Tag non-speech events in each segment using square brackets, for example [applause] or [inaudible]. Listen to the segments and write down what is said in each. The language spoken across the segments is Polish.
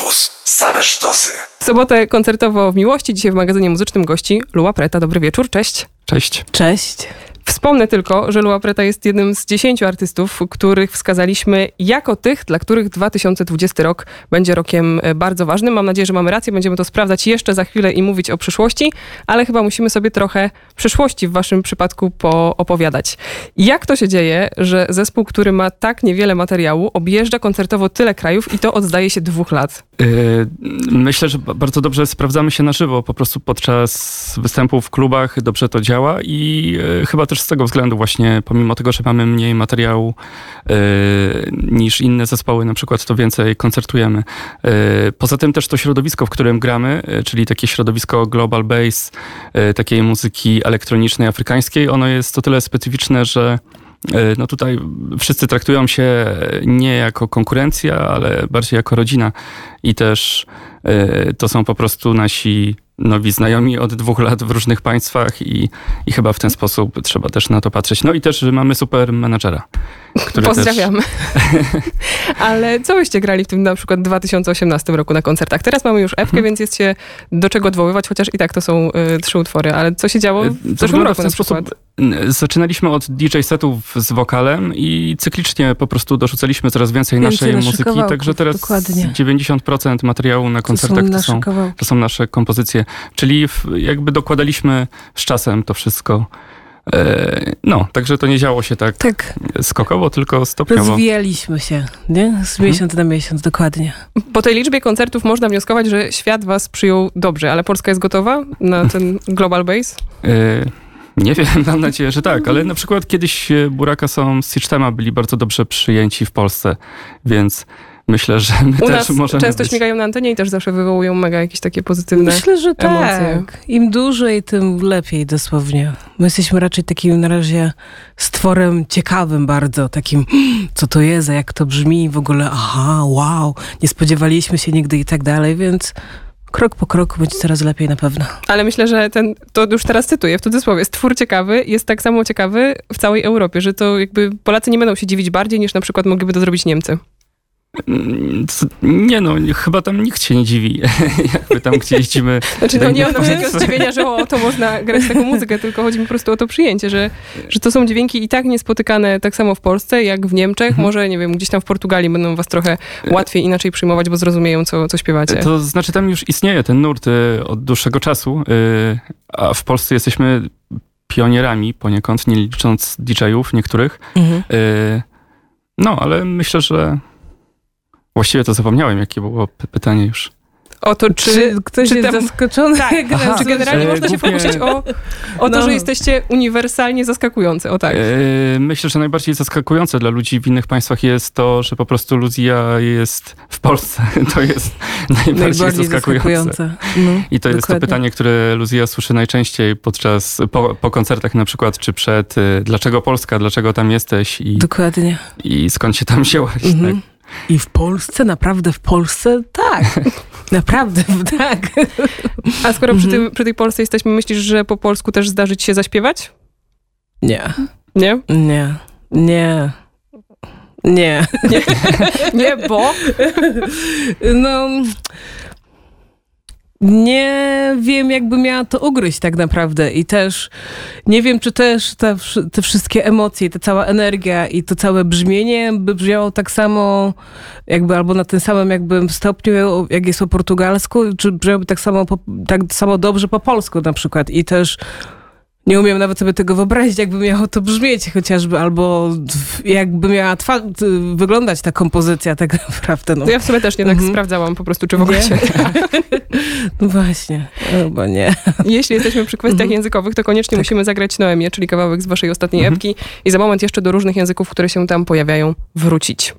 Campus. Same sztosy. Sobotę koncertowo w Miłości, dzisiaj w magazynie muzycznym gości Lua Preta. Dobry wieczór, cześć. Cześć. Cześć. Wspomnę tylko, że Lua Preta jest jednym z dziesięciu artystów, których wskazaliśmy jako tych, dla których 2020 rok będzie rokiem e, bardzo ważnym. Mam nadzieję, że mamy rację, będziemy to sprawdzać jeszcze za chwilę i mówić o przyszłości, ale chyba musimy sobie trochę przyszłości w waszym przypadku poopowiadać. Jak to się dzieje, że zespół, który ma tak niewiele materiału, objeżdża koncertowo tyle krajów i to oddaje się dwóch lat? Yy, myślę, że bardzo dobrze sprawdzamy się na żywo, po prostu podczas występów w klubach dobrze to działa i yy, chyba też z tego względu właśnie, pomimo tego, że mamy mniej materiału yy, niż inne zespoły, na przykład to więcej koncertujemy. Poza tym też to środowisko, w którym gramy, czyli takie środowisko global bass, takiej muzyki elektronicznej, afrykańskiej, ono jest o tyle specyficzne, że no tutaj wszyscy traktują się nie jako konkurencja, ale bardziej jako rodzina i też to są po prostu nasi nowi znajomi od dwóch lat w różnych państwach i, i chyba w ten sposób trzeba też na to patrzeć. No i też, mamy super menadżera. Pozdrawiamy. Też... [laughs] Ale co byście grali w tym na przykład 2018 roku na koncertach? Teraz mamy już epkę, hmm. więc jest się do czego odwoływać, chociaż i tak to są y, trzy utwory. Ale co się działo w zeszłym roku w na przykład? Sposób, zaczynaliśmy od DJ setów z wokalem i cyklicznie po prostu dorzucaliśmy coraz więcej, więcej naszej muzyki. Także teraz dokładnie. 90% materiału na koncertach to są, to są, to są nasze kompozycje. Czyli jakby dokładaliśmy z czasem to wszystko. E, no, także to nie działo się tak, tak. skokowo, tylko stopniowo. Rozwijaliśmy się, nie? Z mhm. miesiąc na miesiąc, dokładnie. Po tej liczbie koncertów można wnioskować, że świat was przyjął dobrze, ale Polska jest gotowa na ten global base? E, nie wiem, [laughs] mam nadzieję, że tak, ale na przykład kiedyś Buraka są z Systema byli bardzo dobrze przyjęci w Polsce, więc myślę, że my U też nas możemy często być... śmigają na antenie i też zawsze wywołują mega jakieś takie pozytywne Myślę, że emocje. tak. Im dłużej, tym lepiej dosłownie. My jesteśmy raczej takim na razie stworem ciekawym bardzo, takim [gasps] co to jest, a jak to brzmi, w ogóle aha, wow, nie spodziewaliśmy się nigdy i tak dalej, więc krok po kroku będzie coraz lepiej na pewno. Ale myślę, że ten, to już teraz cytuję w cudzysłowie, stwór ciekawy jest tak samo ciekawy w całej Europie, że to jakby Polacy nie będą się dziwić bardziej niż na przykład mogliby to zrobić Niemcy. Nie no, chyba tam nikt się nie dziwi, [laughs] jakby tam gdzie jeździmy. [laughs] Znaczy no nie mam takiego zdziwienia, że o, to można grać taką muzykę, tylko chodzi mi po prostu o to przyjęcie, że, że to są dźwięki i tak niespotykane tak samo w Polsce, jak w Niemczech. Mhm. Może, nie wiem, gdzieś tam w Portugalii będą was trochę łatwiej inaczej przyjmować, bo zrozumieją, co, co śpiewacie. To znaczy tam już istnieje ten nurt y, od dłuższego czasu, y, a w Polsce jesteśmy pionierami poniekąd, nie licząc DJ-ów niektórych. Mhm. Y, no, ale myślę, że Właściwie to zapomniałem, jakie było pytanie już. O to, czy, czy ktoś czy jest tam... zaskoczony? Tak. Aha, czy generalnie można się pokusić o, o to, no. że jesteście uniwersalnie zaskakujący, o tak. E, myślę, że najbardziej zaskakujące dla ludzi w innych państwach jest to, że po prostu Luzja jest w Polsce. [laughs] To jest najbardziej, najbardziej zaskakujące. zaskakujące. No, I to dokładnie. jest to pytanie, które Luzja słyszy najczęściej podczas, po, po koncertach na przykład, czy przed, y, dlaczego Polska, dlaczego tam jesteś? I, dokładnie. I skąd się tam wzięłaś, mhm. tak? I w Polsce? Naprawdę w Polsce? Tak. [laughs] Naprawdę, tak. A skoro przy, tym, przy tej Polsce jesteśmy, myślisz, że po polsku też zdarzy ci się zaśpiewać? Nie. Nie? Nie. Nie. Nie. Nie, [laughs] nie bo? No nie wiem, jakby miała to ugryźć tak naprawdę i też nie wiem, czy też te, te wszystkie emocje, ta cała energia i to całe brzmienie by brzmiało tak samo jakby albo na tym samym jakby stopniu, jak jest po portugalsku, czy brzmiałoby tak samo, tak samo dobrze po polsku na przykład. I też nie umiem nawet sobie tego wyobrazić, jakby miało to brzmieć chociażby, albo jakby miała wyglądać ta kompozycja tak [laughs] naprawdę. No. Ja w sumie też nie tak mhm. sprawdzałam po prostu, czy w ogóle się... [laughs] no właśnie, chyba nie. Jeśli jesteśmy przy kwestiach mhm. językowych, to koniecznie tak. musimy zagrać Noemię, czyli kawałek z waszej ostatniej mhm. epki i za moment jeszcze do różnych języków, które się tam pojawiają, wrócić.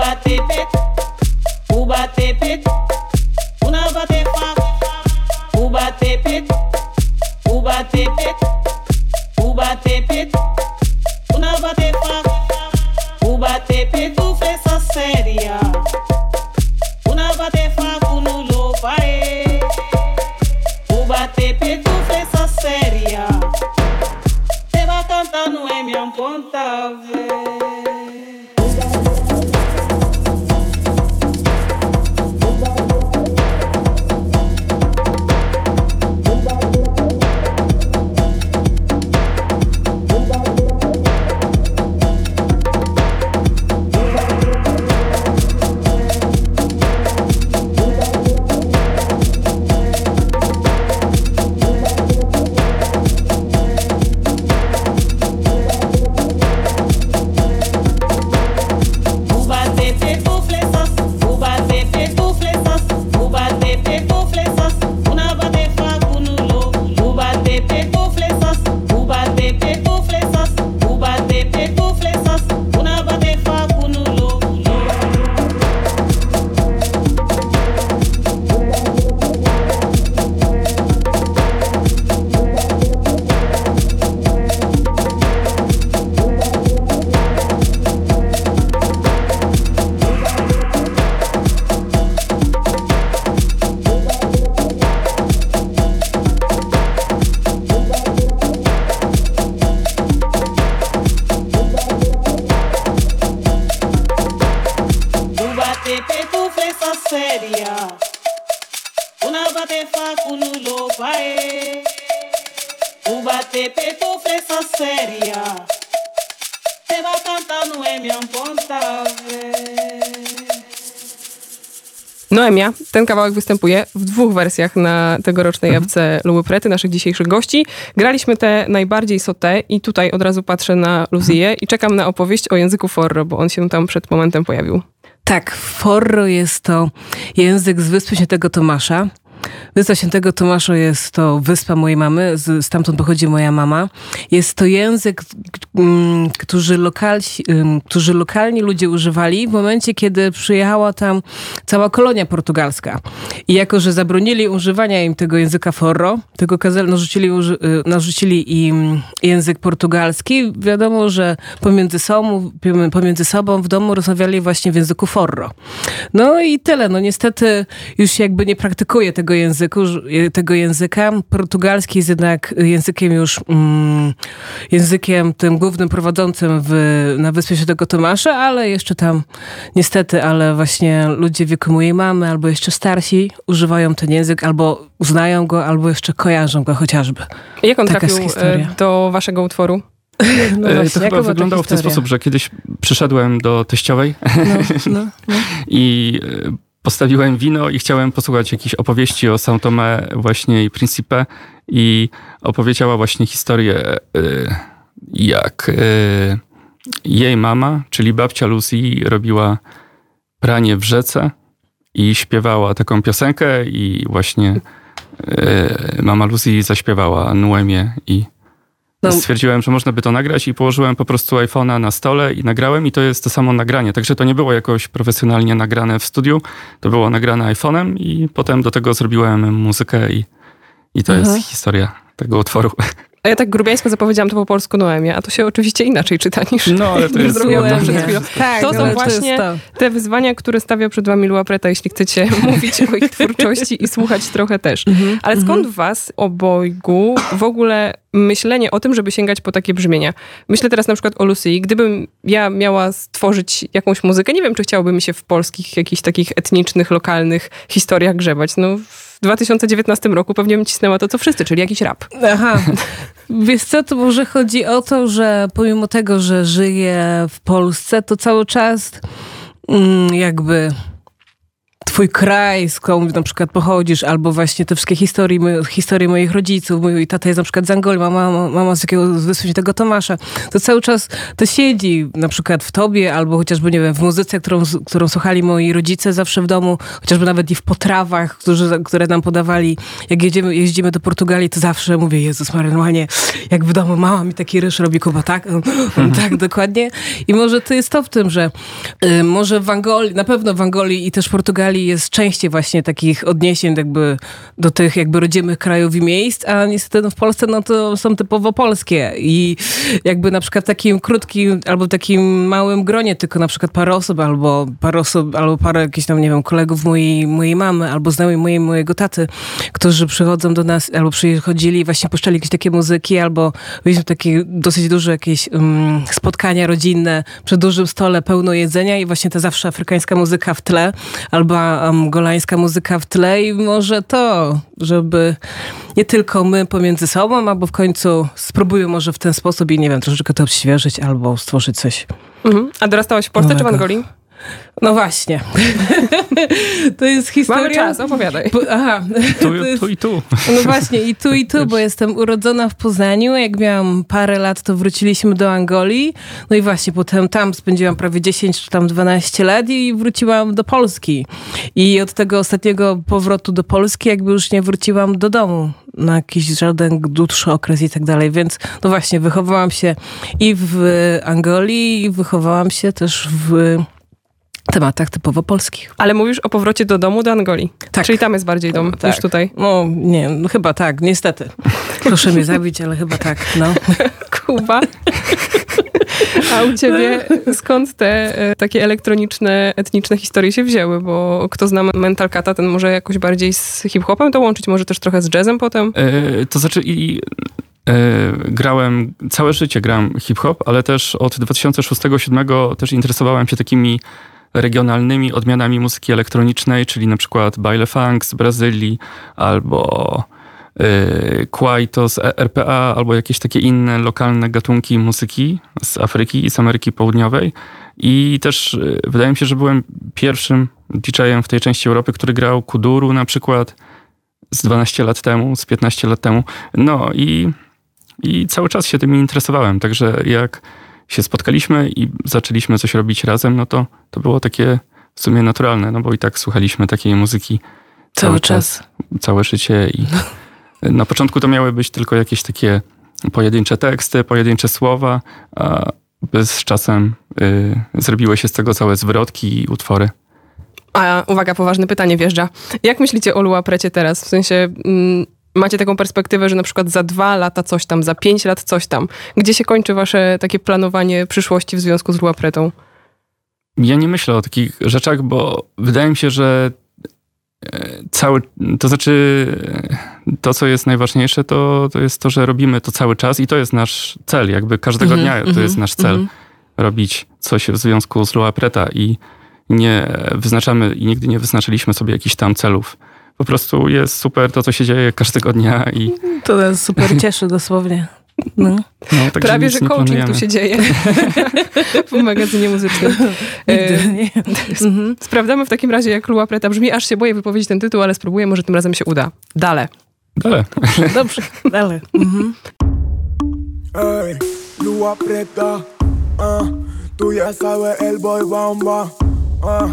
Cuba tip it, Cuba tip it. Noemia, ten kawałek występuje w dwóch wersjach na tegorocznej jawce Luby Prety, naszych dzisiejszych gości. Graliśmy te najbardziej sote i tutaj od razu patrzę na Luzię i czekam na opowieść o języku forro, bo on się tam przed momentem pojawił. Tak, Forro jest to język z Wyspy Świętego Tomasza. Wyspa Świętego Tomasza jest to wyspa mojej mamy, z, stamtąd pochodzi moja mama. Jest to język, mm, ym, którzy lokalni ludzie używali w momencie, kiedy przyjechała tam cała kolonia portugalska. I jako, że zabronili używania im tego języka forro, tylko kazali, narzucili, y, narzucili im język portugalski, wiadomo, że pomiędzy sobą, pomiędzy sobą w domu rozmawiali właśnie w języku forro. No i tyle. No niestety już jakby nie praktykuje tego języku, ż- tego języka. Portugalski jest jednak językiem już mm, językiem tym głównym prowadzącym w, na Wyspie Świętego Tomasza, ale jeszcze tam niestety, ale właśnie ludzie w wieku mojej mamy albo jeszcze starsi używają ten język, albo uznają go, albo jeszcze kojarzą go chociażby. Jak on Taka trafił e, do waszego utworu? [laughs] No E, właśnie, to chyba wyglądało w ten sposób, że kiedyś przyszedłem do teściowej No, no, [laughs] no. i e, postawiłem wino i chciałem posłuchać jakiejś opowieści o São Tomé właśnie i Principe i opowiedziała właśnie historię e, jak e, jej mama, czyli babcia Lucy robiła pranie w rzece i śpiewała taką piosenkę i właśnie e, mama Lucy zaśpiewała Nuemię i No. stwierdziłem, że można by to nagrać i położyłem po prostu iPhone'a na stole i nagrałem i to jest to samo nagranie. Także to nie było jakoś profesjonalnie nagrane w studiu, to było nagrane iPhone'em i potem do tego zrobiłem muzykę i, i to Aha. jest historia tego utworu. [laughs] A ja tak grubiańsko zapowiedziałam to po polsku Noemia, a to się oczywiście inaczej czyta niż No, ale to [laughs] jest... zrobiłam przed chwilą. Tak, To są ale jest właśnie to. te wyzwania, które stawia przed wami Lua Preta, jeśli chcecie [laughs] mówić o ich twórczości i słuchać trochę też. Mhm, Ale skąd w was obojgu w ogóle myślenie o tym, żeby sięgać po takie brzmienia? Myślę teraz na przykład o Lucy. Gdybym ja miała stworzyć jakąś muzykę, nie wiem, czy chciałoby mi się w polskich, jakichś takich etnicznych, lokalnych historiach grzebać. No, w 2019 roku pewnie bym cisnęła to, co wszyscy, czyli jakiś rap. Aha. [laughs] Wiesz co, to może chodzi o to, że pomimo tego, że żyję w Polsce, to cały czas mm, jakby twój kraj, skąd na przykład pochodzisz, albo właśnie te wszystkie historie, historie moich rodziców, mój tata jest na przykład z Angolii, mama, mama z jakiego z Świętego Tomasza, to cały czas to siedzi na przykład w tobie, albo chociażby, nie wiem, w muzyce, którą, którą słuchali moi rodzice zawsze w domu, chociażby nawet i w potrawach, którzy, które nam podawali, jak jedziemy, jeździmy do Portugalii, to zawsze mówię, Jezus Maria, normalnie jak w domu mama mi taki ryż robi, Kuba, tak? [laughs] tak, dokładnie. I może to jest to w tym, że y, może w Angolii, na pewno w Angolii i też w Portugalii jest częściej właśnie takich odniesień jakby do tych jakby rodzimych krajów i miejsc, a niestety no, w Polsce no to są typowo polskie. I jakby na przykład w takim krótkim albo takim małym gronie tylko na przykład parę osób albo parę osób, albo parę jakichś tam, nie wiem, kolegów mojej, mojej mamy albo znajomych mojej, mojego taty, którzy przychodzą do nas albo przychodzili właśnie puszczali jakieś takie muzyki albo mieliśmy takie dosyć duże jakieś um, spotkania rodzinne przy dużym stole pełno jedzenia i właśnie ta zawsze afrykańska muzyka w tle albo um, golańska muzyka w tle i może to, żeby nie tylko my pomiędzy sobą, albo w końcu spróbuję może w ten sposób i nie wiem, troszeczkę to odświeżyć albo stworzyć coś. Mhm. A dorastałaś w Polsce czy w Nowego. Angolii? No właśnie. [laughs] to jest historia... Mamy czas, opowiadaj. Po, aha. Tu, [laughs] jest- tu i tu. No właśnie, i tu, i tu, bo jestem urodzona w Poznaniu. Jak miałam parę lat, to wróciliśmy do Angolii. No i właśnie potem tam spędziłam prawie 10 czy tam 12 lat i wróciłam do Polski. I od tego ostatniego powrotu do Polski jakby już nie wróciłam do domu na jakiś żaden dłuższy okres i tak dalej. Więc no właśnie, wychowałam się i w Angolii, i wychowałam się też w tematach typowo polskich. Ale mówisz o powrocie do domu, do Angolii. Tak. Czyli tam jest bardziej dom Tak. niż tutaj. No nie, no chyba tak, niestety. Proszę mnie zabić, ale chyba tak, no. [laughs] Kuba. A u ciebie skąd te e, takie elektroniczne, etniczne historie się wzięły? Bo kto zna Mental Cata, ten może jakoś bardziej z hip-hopem to łączyć, może też trochę z jazzem potem? E, to znaczy i e, grałem, całe życie grałem hip-hop, ale też od 2006-2007 też interesowałem się takimi regionalnymi odmianami muzyki elektronicznej, czyli na przykład baile funk z Brazylii albo e, kwaito z RPA, albo jakieś takie inne lokalne gatunki muzyki z Afryki i z Ameryki Południowej. I też e, wydaje mi się, że byłem pierwszym DJ-em w tej części Europy, który grał kuduru na przykład z 12 lat temu, z 15 lat temu. No i, i cały czas się tym interesowałem. Także jak się spotkaliśmy i zaczęliśmy coś robić razem, no to to było takie w sumie naturalne, no bo i tak słuchaliśmy takiej muzyki cały, Cały czas, całe życie i [laughs] na początku to miały być tylko jakieś takie pojedyncze teksty, pojedyncze słowa, a z czasem y, zrobiły się z tego całe zwrotki i utwory. A uwaga, poważne pytanie wjeżdża. Jak myślicie o Lua Precie teraz? W sensie mm, macie taką perspektywę, że na przykład za dwa lata coś tam, za pięć lat coś tam. Gdzie się kończy wasze takie planowanie przyszłości w związku z Lua Pretą? Ja nie myślę o takich rzeczach, bo wydaje mi się, że e, cały, to znaczy e, to, co jest najważniejsze, to, to jest to, że robimy to cały czas i to jest nasz cel. Jakby każdego Mhm, dnia to mhm, jest nasz cel. mhm. Robić coś w związku z Lua Preta i nie wyznaczamy i nigdy nie wyznaczyliśmy sobie jakichś tam celów. Po prostu jest super to, co się dzieje każdego dnia i To nas super cieszy dosłownie. No. no, także Prawie, że coaching planujemy. tu się dzieje [laughs] w magazynie muzycznym. [laughs] E, Nigdy nie. Mhm. Sprawdzamy w takim razie, jak Lua Preta brzmi. Aż się boję wypowiedzieć ten tytuł, ale spróbuję, może tym razem się uda. Dale. Ale [laughs] Dobrze, dalej. Mhm. Ey, lua preta, tú ya sabes el boy ah,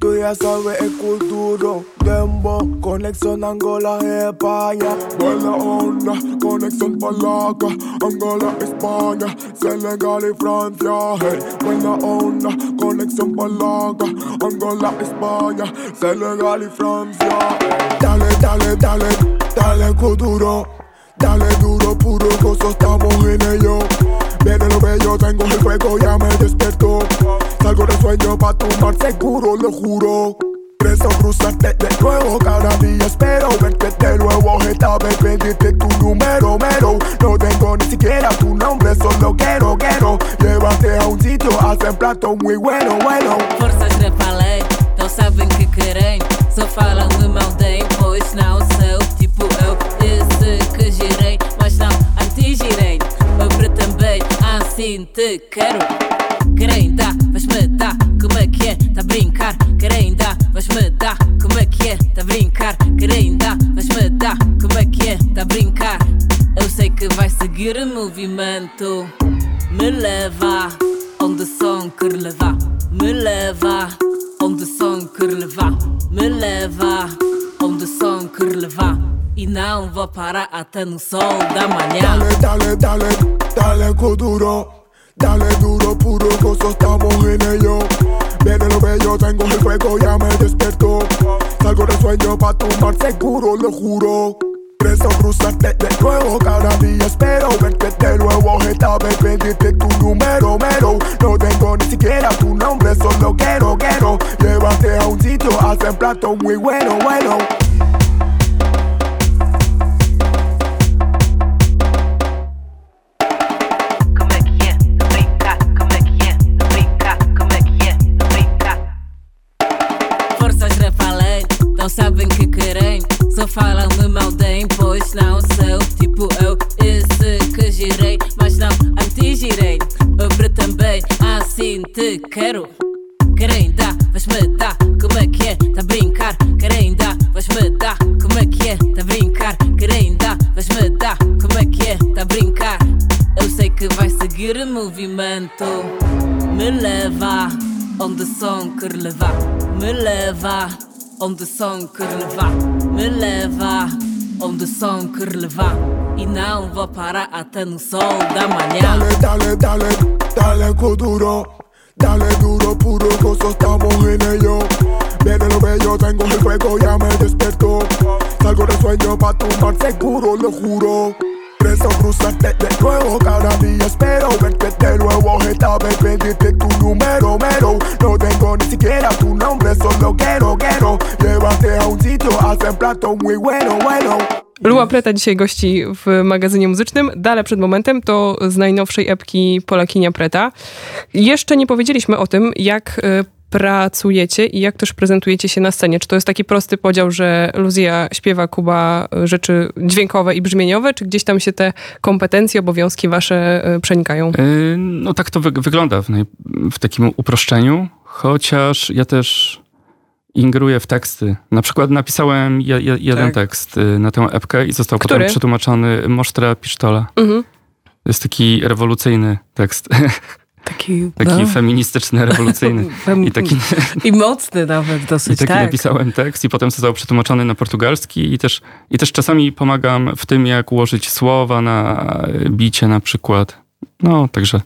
tú ya sabes el culturo, dembo, conexión Angola, España, buena onda, conexión palaca, Angola, España, Senegal y Francia, hey, buena onda, conexión palaca, Angola, España, Senegal y Francia, dale, dale, dale, dale culturo. Dale duro, puro gozo, estamos en ello. Viene lo bello, tengo el juego, ya me despierto. Salgo de sueño pa' tomar seguro, lo juro. Preso cruzarte de nuevo, cada día espero verte de nuevo. Esta vez pedirte tu número, mero. No tengo ni siquiera tu nombre, solo quiero, quiero. Llévate a un sitio, hacen plato muy bueno, bueno. Forças da palé, não sabem que querem. Só falam meu bem, pois não sou tipo eu. Disse que girei, assim te quero. Querem dar, vais-me dar, como é que é? Tá a brincar? Querem dar, vais-me dar, como é que é? Tá a brincar? Querem dar, vais-me dar, como é que é? Tá a brincar? Eu sei que vai seguir o movimento. Me leva onde o som quer levar. Me leva onde o som quer levar. Me leva onde o som quer levar. E não vou parar até no sol da manhã. Dale, dale, dale, dale duro. Dale duro, puro gozo, estamos en ello. Viene lo bello, tengo el juego, ya me despierto. Salgo de sueño pa' tomar seguro, lo juro. Preso cruzarte de nuevo, cada día espero verte de nuevo. Esta vez pedirte tu número, mero. No tengo ni siquiera tu nombre, solo quiero, quiero. Llévate a un sitio, hacen plato muy bueno, bueno. Só falam de mal da imposto, não on the są krlwa Wylewa on the są krlwa I nam w para a ten są da mania Dale, dale, dale, daleko duro Dale duro, puro gozo, estamos en ello. Viene lo bello, tengo mi juego, ya me despierto. Salgo del sueño pa' tomar seguro, lo juro. Preso cruzarte de nuevo, cada día espero verte de nuevo. Esta vez pedirte tu número, mero. No tengo ni siquiera tu nombre, solo quiero, quiero. Llévate a un sitio, hacen plato muy bueno, bueno. Lua Preta dzisiaj gości w magazynie muzycznym. Dalej przed momentem to z najnowszej epki Polakinia Preta. Jeszcze nie powiedzieliśmy o tym, jak y, pracujecie i jak też prezentujecie się na scenie. Czy to jest taki prosty podział, że Luzja śpiewa, Kuba rzeczy dźwiękowe i brzmieniowe, czy gdzieś tam się te kompetencje, obowiązki wasze y, przenikają? Yy, No tak to wy- wygląda w, w takim uproszczeniu, chociaż ja też ingeruję w teksty. Na przykład napisałem je, je, jeden Tak. tekst y, na tę epkę i został Który? potem przetłumaczony Mosztra Pisztola. Mhm. To jest taki rewolucyjny tekst. [laughs] Taki, taki no. feministyczny, rewolucyjny. [laughs] Fem- I taki, [laughs] I mocny nawet I dosyć, taki tak. napisałem tekst i potem został przetłumaczony na portugalski i też, i też czasami pomagam w tym, jak ułożyć słowa na bicie na przykład. No, także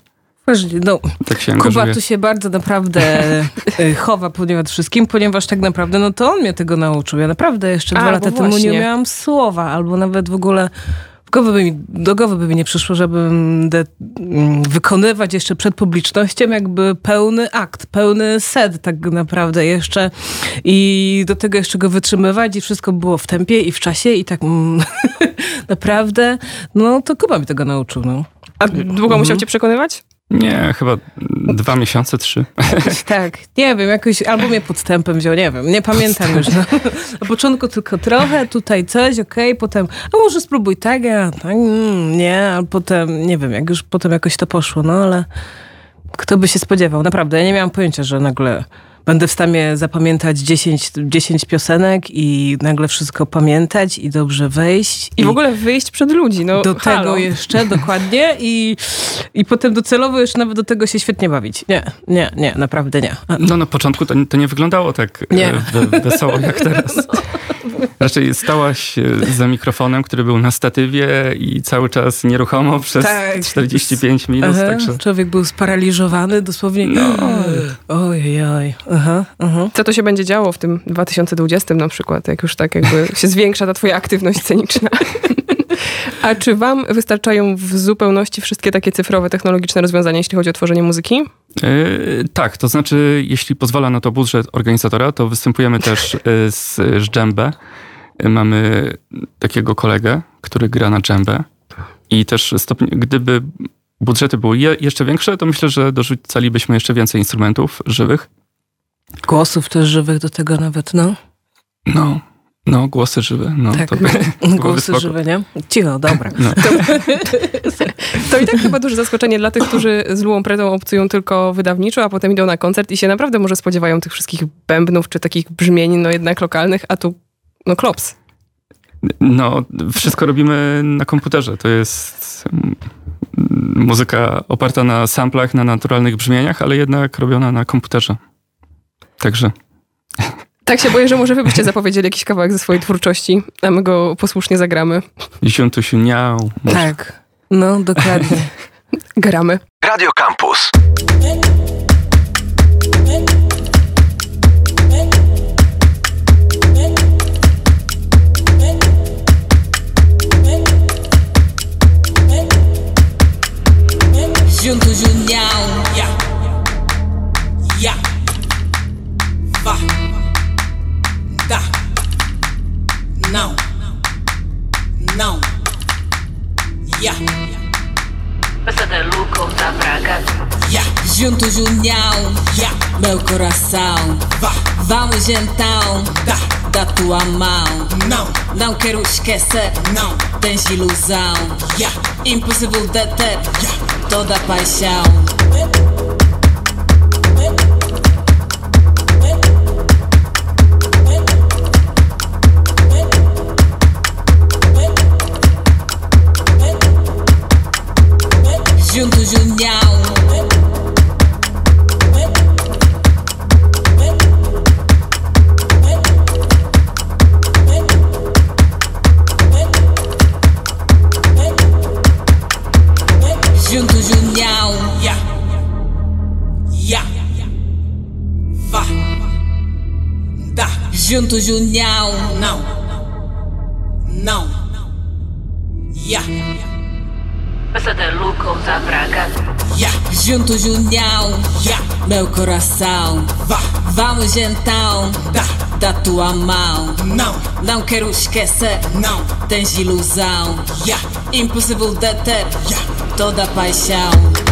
No, tak się Kuba tu się bardzo naprawdę [laughs] y, chowa ponieważ wszystkim, ponieważ tak naprawdę no to on mnie tego nauczył. Ja naprawdę jeszcze A, dwa lata temu nie miałam słowa, albo nawet w ogóle głowy by mi, do głowy by mi nie przyszło, żeby mm, de, mm, wykonywać jeszcze przed publicznością jakby pełny akt, pełny set tak naprawdę jeszcze i do tego jeszcze go wytrzymywać i wszystko było w tempie i w czasie i tak mm, [laughs] naprawdę, no to Kuba mi tego nauczył, no. A długo musiał cię przekonywać? Nie, chyba dwa miesiące, trzy. Tak, nie wiem, jakoś albo mnie podstępem wziął, nie wiem, nie pamiętam już. No. [laughs] Na początku tylko trochę, tutaj coś, okej, potem, a może spróbuj tak, a tak, mm, nie, a potem, nie wiem, jak już potem jakoś to poszło, no ale kto by się spodziewał, naprawdę, ja nie miałam pojęcia, że nagle będę w stanie zapamiętać 10, 10 piosenek i nagle wszystko pamiętać i dobrze wejść. I w ogóle wyjść przed ludzi. No, do halo. tego jeszcze, dokładnie i, i potem docelowo już nawet do tego się świetnie bawić. Nie, nie, nie, naprawdę nie. No na początku to, to nie wyglądało tak Nie. e, we, wesoło jak teraz. [laughs] Raczej stałaś za mikrofonem, który był na statywie i cały czas nieruchomo przez Tak. 45 minut. Aha, Także Człowiek był sparaliżowany, dosłownie. Oj, oj, aha, aha. Co to się będzie działo w tym 2020 na przykład, jak już tak jakby się zwiększa ta twoja aktywność sceniczna? [laughs] A czy wam wystarczają w zupełności wszystkie takie cyfrowe, technologiczne rozwiązania, jeśli chodzi o tworzenie muzyki? Yy, tak, to znaczy, jeśli pozwala na to budżet organizatora, to występujemy też yy, z dżembę. Yy, mamy takiego kolegę, który gra na dżembę i też gdyby budżety były je, jeszcze większe, to myślę, że dorzucalibyśmy jeszcze więcej instrumentów żywych. Głosów też żywych do tego nawet, no. No, no, głosy żywe. No, Tak, to by, [laughs] to głosy spoko. żywe, nie? Cicho, dobra. No. [laughs] To i tak chyba duże zaskoczenie dla tych, którzy z Luą Pretą obcują tylko wydawniczo, a potem idą na koncert i się naprawdę może spodziewają tych wszystkich bębnów czy takich brzmień, no jednak lokalnych, a tu no klops. No, wszystko robimy na komputerze. To jest mm, muzyka oparta na samplach, na naturalnych brzmieniach, ale jednak robiona na komputerze. Także Tak się boję, że może wy byście zapowiedzieli jakiś kawałek ze swojej twórczości, a my go posłusznie zagramy. ziuntu się niał. Tak. No, dokładnie. [laughs] Gramy. Radio Campus. Junto Junião, yeah, yeah, vá, dá, não, não, yeah, Passa da Luca ou tá pra casa. yeah. Junto Junião, yeah, meu coração, vá, vamos então, dá, da tua mão, não, não quero esquecer, não, tens ilusão, yeah, impossível deter, yeah, toda a paixão. Junião, yeah. meu coração. Vá. Vamos então, dá, da tua mão. Não, não quero esquecer. Não, tens ilusão. Yeah. Impossível deter. Yeah. Toda a paixão.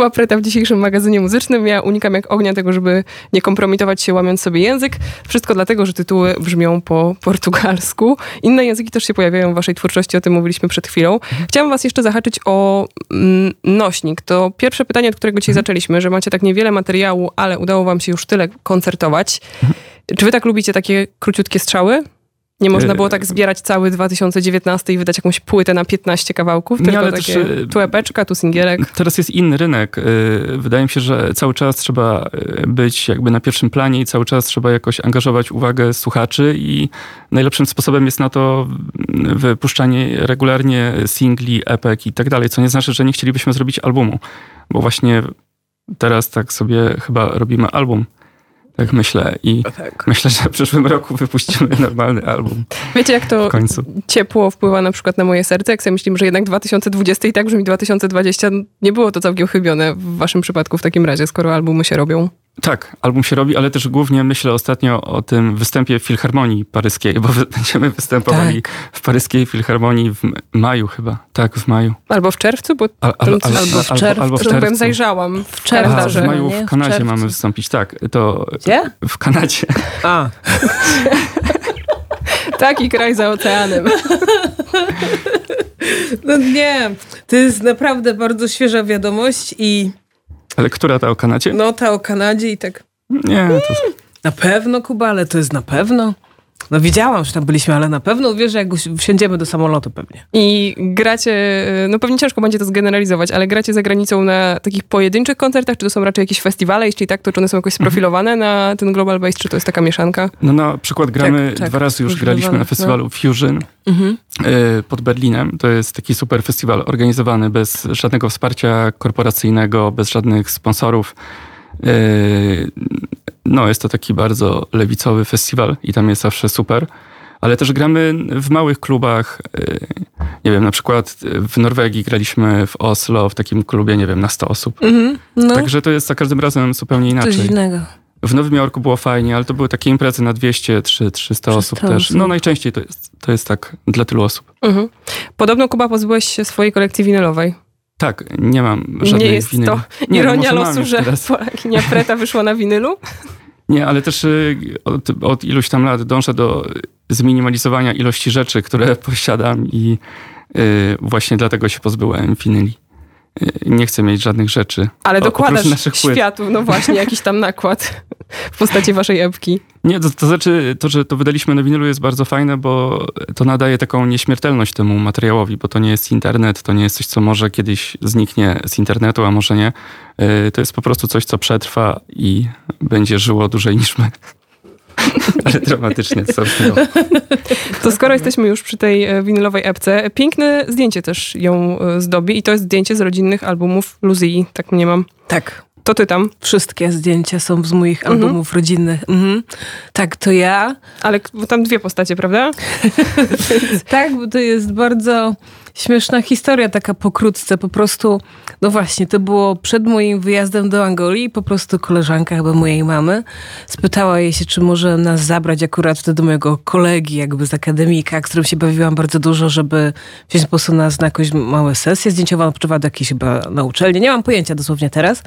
Lua Preta w dzisiejszym magazynie muzycznym. Ja unikam jak ognia tego, żeby nie kompromitować się łamiąc sobie język. Wszystko dlatego, że tytuły brzmią po portugalsku. Inne języki też się pojawiają w waszej twórczości, o tym mówiliśmy przed chwilą. Chciałam was jeszcze zahaczyć o mm, nośnik. To pierwsze pytanie, od którego dzisiaj zaczęliśmy, że macie tak niewiele materiału, ale udało wam się już tyle koncertować. Czy wy tak lubicie takie króciutkie strzały? Nie można E, było tak zbierać cały 2019 i wydać jakąś płytę na 15 kawałków, Nie, tylko ale takie też, e, tu epeczka, tu singielek. Teraz jest inny rynek. Y, Wydaje mi się, że cały czas trzeba y, być jakby na pierwszym planie i cały czas trzeba jakoś angażować uwagę słuchaczy i najlepszym sposobem jest na to mm, wypuszczanie regularnie singli, epek i tak dalej, co nie znaczy, że nie chcielibyśmy zrobić albumu, bo właśnie teraz tak sobie chyba robimy album. Tak myślę i Tak. myślę, że w przyszłym roku wypuścimy normalny album Wiecie, jak to w końcu. ciepło wpływa na przykład na moje serce, jak sobie myślimy, że jednak 2020 i tak brzmi 2020, nie było to całkiem chybione w waszym przypadku w takim razie, skoro albumy się robią. Tak, album się robi, ale też głównie myślę ostatnio o tym występie w Filharmonii Paryskiej, bo [laughs] będziemy występowali w Paryskiej Filharmonii w maju chyba. Tak, w maju. Albo w czerwcu, bo Al, al, Albo al, w albo, czerwcu. albo w czerwcu. zajrzałam w A, kalendarze. w maju w W Kanadzie czerwcu. mamy wystąpić, tak. To Gdzie? w Kanadzie. A, [laughs] Taki kraj za oceanem. [laughs] no nie. To jest naprawdę bardzo świeża wiadomość i Ale która ta o Kanadzie? no ta o Kanadzie i tak Nie, to na pewno Kuba, ale to jest na pewno. No widziałam, że tam byliśmy, ale na pewno uwierzę, jak usi- wsiądziemy do samolotu pewnie. I gracie, no pewnie ciężko będzie to zgeneralizować, ale gracie za granicą na takich pojedynczych koncertach, czy to są raczej jakieś festiwale? Jeśli tak, to czy one są jakoś sprofilowane na ten Global Bass, czy to jest taka mieszanka? no na przykład gramy, Tak, tak, dwa razy już graliśmy na festiwalu Fusion Mhm. y, pod Berlinem. To jest taki super festiwal organizowany bez żadnego wsparcia korporacyjnego, bez żadnych sponsorów. Y, No, jest to taki bardzo lewicowy festiwal i tam jest zawsze super. Ale też gramy w małych klubach. y, Nie wiem, na przykład w Norwegii graliśmy w Oslo w takim klubie, nie wiem, na 100 osób. Mhm. No, Także to jest za każdym razem zupełnie coś inaczej. innego. W Nowym Jorku było fajnie, ale to były takie imprezy na 200, 300, 300 osób 300 też. No najczęściej to jest, to jest tak dla tylu osób. Mhm. Podobno, Kuba, pozbyłeś się swojej kolekcji winylowej. Tak, nie mam żadnej nie jest to Nie, ironia losu, że. Polakinia [laughs] Preta wyszła na winylu? [laughs] Nie, ale też y, od, od iluś tam lat dążę do zminimalizowania ilości rzeczy, które [laughs] posiadam i y, właśnie dlatego się pozbyłem winyli. Y, Nie chcę mieć żadnych rzeczy. Ale O- dokładasz płyt. światu, no właśnie, jakiś tam nakład w postaci waszej epki. Nie, to, to znaczy to, że to wydaliśmy na winylu jest bardzo fajne, bo to nadaje taką nieśmiertelność temu materiałowi, bo to nie jest internet, to nie jest coś, co może kiedyś zniknie z internetu, a może nie. Yy, To jest po prostu coś, co przetrwa i będzie żyło dłużej niż my. [laughs] Ale dramatycznie to zabrzmiało. To skoro jesteśmy już przy tej e, winylowej epce, piękne zdjęcie też ją e, zdobi i to jest zdjęcie z rodzinnych albumów Luzii, tak mnie mam. Tak. To ty tam, Wszystkie zdjęcia są z moich Mhm. albumów rodzinnych. Mhm. Tak, to ja. ale tam dwie postacie, prawda? [laughs] Tak, bo to jest bardzo śmieszna historia, taka pokrótce. Po prostu, no właśnie, to było przed moim wyjazdem do Angolii. Po prostu koleżanka chyba mojej mamy spytała jej się, czy może nas zabrać akurat wtedy mojego kolegi, jakby z akademika, którym się bawiłam bardzo dużo, żeby wziąć po prostu nas na jakąś małe sesje zdjęciowe. On odpoczywa do jakiejś chyba na uczelni. Nie mam pojęcia dosłownie teraz.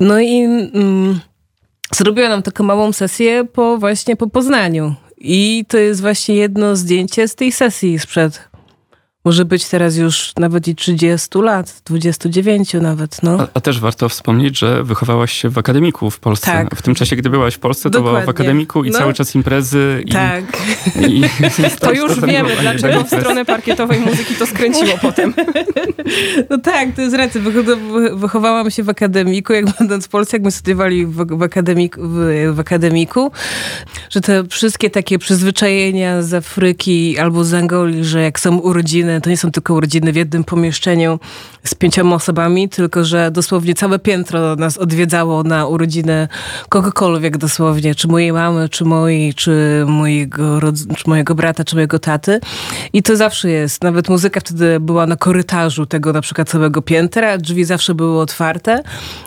No i... Mm, Zrobiła nam taką małą sesję po właśnie po Poznaniu. I to jest właśnie jedno zdjęcie z tej sesji sprzed. Może być teraz już nawet i 30 lat, 29 nawet, no. A, a też warto wspomnieć, że wychowałaś się w akademiku w Polsce. Tak. W tym czasie, gdy byłaś w Polsce, to była w Dokładnie. akademiku i No. cały czas imprezy. I, Tak. i, i To już wiemy, dlaczego w stronę parkietowej muzyki to skręciło potem. [laughs] No tak, to jest racja. Wycho- Wychowałam się w akademiku, jak będąc w Polsce, jak my studiowali w, w, akademiku, w, w akademiku, że te wszystkie takie przyzwyczajenia z Afryki albo z Angolii, że jak są urodziny, to nie są tylko urodziny w jednym pomieszczeniu z pięcioma osobami, tylko że dosłownie całe piętro nas odwiedzało na urodziny kogokolwiek dosłownie, czy mojej mamy, czy mojej, czy mojego, czy mojego brata, czy mojego taty. I to zawsze jest. Nawet muzyka wtedy była na korytarzu tego na przykład całego piętra, drzwi zawsze były otwarte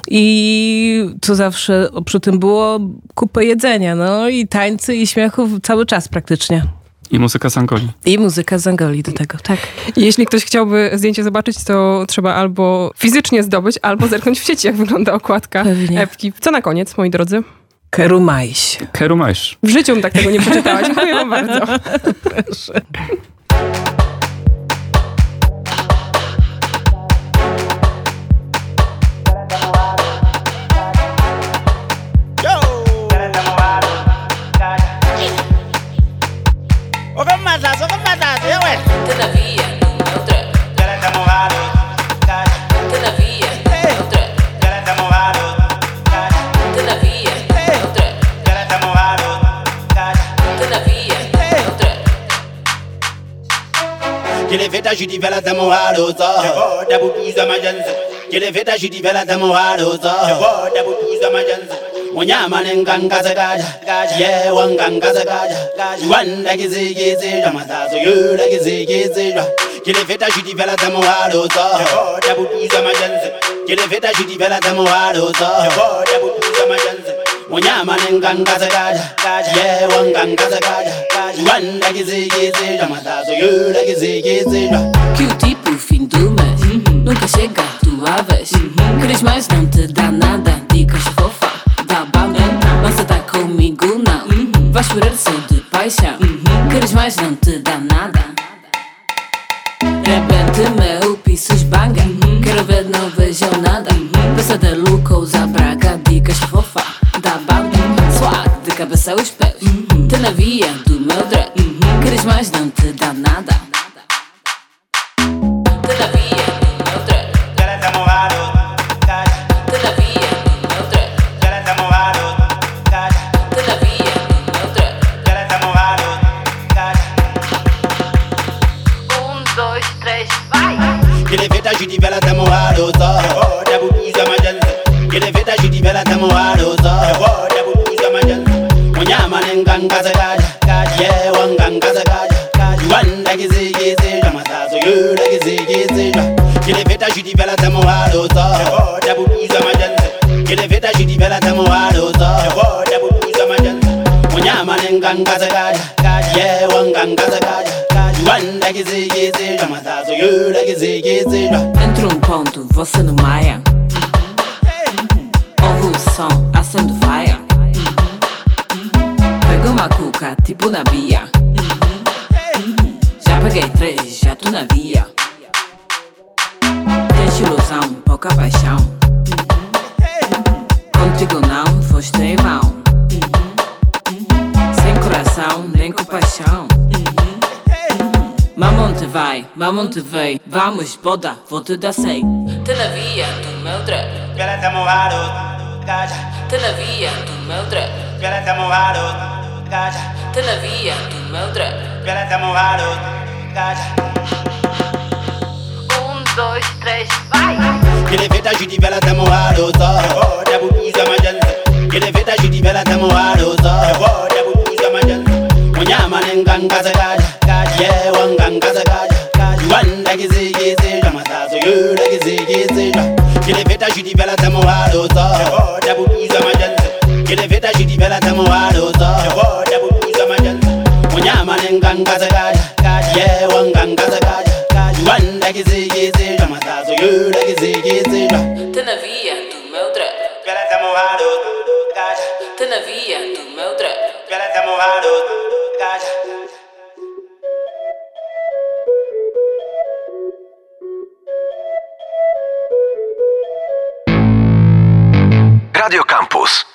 i to zawsze przy tym było kupę jedzenia, no i tańcy i śmiechu cały czas praktycznie. I muzyka z Angolii. I muzyka z Angolii do tego, tak. Jeśli ktoś chciałby zdjęcie zobaczyć, to trzeba albo fizycznie zdobyć, albo zerknąć w sieci, jak wygląda okładka Pewnie. epki. Co na koniec, moi drodzy? Kerumajś. Kerumajsz. W życiu bym tak tego nie przeczytała. Dziękuję wam bardzo. [laughs] Oigan, veta judivela za muhaluzo Jevoda butuza majanzi Jile veta judivela za muhaluzo Jevoda butuza majanzi Munyama nenganga zagada Yewa nganga zagada Wanda kizigizirwa Mazazo yula kizigizirwa Jile veta judivela za muhaluzo Jevoda butuza majanzi Jile veta judivela za muhaluzo Jevoda butuza majanzi unyama nengangaza kaja yewa kaja kizikizilwa yula kizikizilwa fim mm-hmm. do. Nunca chega a tua vez. Mm-hmm. Queres mais não te dá nada. Dicas fofa da banda Não se tá comigo não Vais chorar só de paixão. Mm-hmm. Queres mais não te dá nada só pés. Uhum. Te na via do meu drag. Queres mais, não te dá nada. Te na via do meu drag. Ela tá movado. Te na via do meu drag. Ela tá movado. Te na via do meu drag. Ela tá movado. Um, dois, três, vai. Que leveta de vela tá movado. Só. exploda, vou te dar 100 via do meu trap Ela tá moado, gaja Todavia do meu trap Ela tá moado, gaja Todavia do meu trap Ela tá moado, gaja Um, dois, três, vai! Ele vê da Judy, ela tá moado, só vou diabo, usa majanza Ele vê da Judy, ela tá moado, só Oh, diabo, usa majanza Monyama, nengan, gaza, gaja Gaja, yeah, wangan, gaja wanda kizikizizwa masazuyula kizikizizwa kileveta zhidivela tsa muhaloso yehota buduzwa majanze kileveta zhidivela tsa muhaloso yehota buduzwa majanze munyamane ngangasekadya yewa ngangasekadya wanda kizikizizwa masazuyula kizikizizwa tena via do meu trap. Vela tsa muhaloso tena via do meu trap. vela tsa muhaloso Radio Campus.